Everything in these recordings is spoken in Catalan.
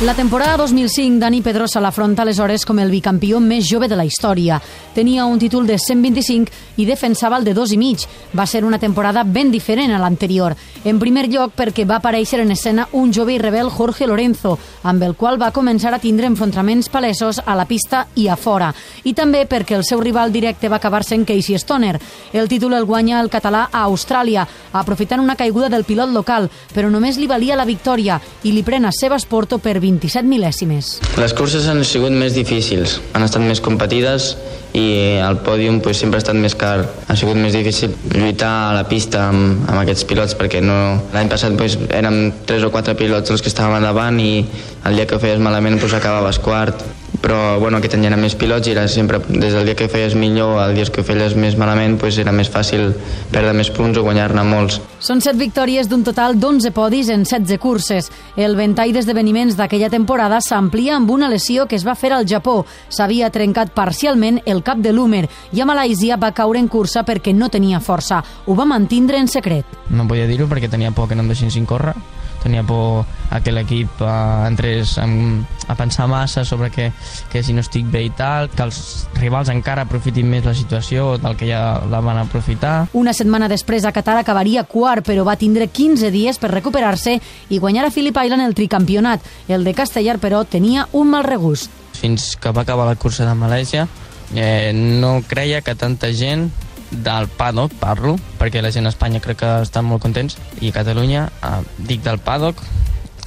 La temporada 2005, Dani Pedrosa l'afronta aleshores com el bicampió més jove de la història. Tenia un títol de 125 i defensava el de dos i mig. Va ser una temporada ben diferent a l'anterior. En primer lloc, perquè va aparèixer en escena un jove i rebel Jorge Lorenzo, amb el qual va començar a tindre enfrontaments palesos a la pista i a fora. I també perquè el seu rival directe va acabar sent Casey Stoner. El títol el guanya el català a Austràlia, aprofitant una caiguda del pilot local, però només li valia la victòria i li pren a Sebas Porto per 27 mil·lèsimes. Les curses han sigut més difícils, han estat més competides i el pòdium pues, sempre ha estat més car. Ha sigut més difícil lluitar a la pista amb, amb aquests pilots perquè no... l'any passat pues, érem tres o quatre pilots els que estàvem davant i el dia que ho feies malament pues, acabaves quart però bueno, aquest any eren més pilots i era sempre, des del dia que feies millor al dia que ho feies més malament pues era més fàcil perdre més punts o guanyar-ne molts. Són set victòries d'un total d'11 podis en 16 curses. El ventall d'esdeveniments d'aquella temporada s'amplia amb una lesió que es va fer al Japó. S'havia trencat parcialment el cap de l'húmer i a Malàisia va caure en cursa perquè no tenia força. Ho va mantindre en secret. No podia dir-ho perquè tenia por que no em deixessin córrer tenia por a que l'equip eh, entrés en, a pensar massa sobre que, que si no estic bé i tal, que els rivals encara aprofitin més la situació del que ja la van aprofitar. Una setmana després a Qatar acabaria quart, però va tindre 15 dies per recuperar-se i guanyar a Phillip Island el tricampionat. El de Castellar, però, tenia un mal regust. Fins que va acabar la cursa de Malàisia, eh, no creia que tanta gent del paddock parlo, perquè la gent a Espanya crec que estan molt contents, i a Catalunya, eh, dic del paddock,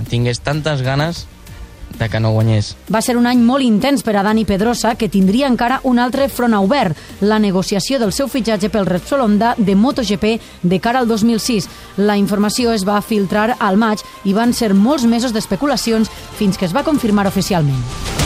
tingués tantes ganes de que no guanyés. Va ser un any molt intens per a Dani Pedrosa, que tindria encara un altre front obert, la negociació del seu fitxatge pel Repsol Honda de MotoGP de cara al 2006. La informació es va filtrar al maig i van ser molts mesos d'especulacions fins que es va confirmar oficialment.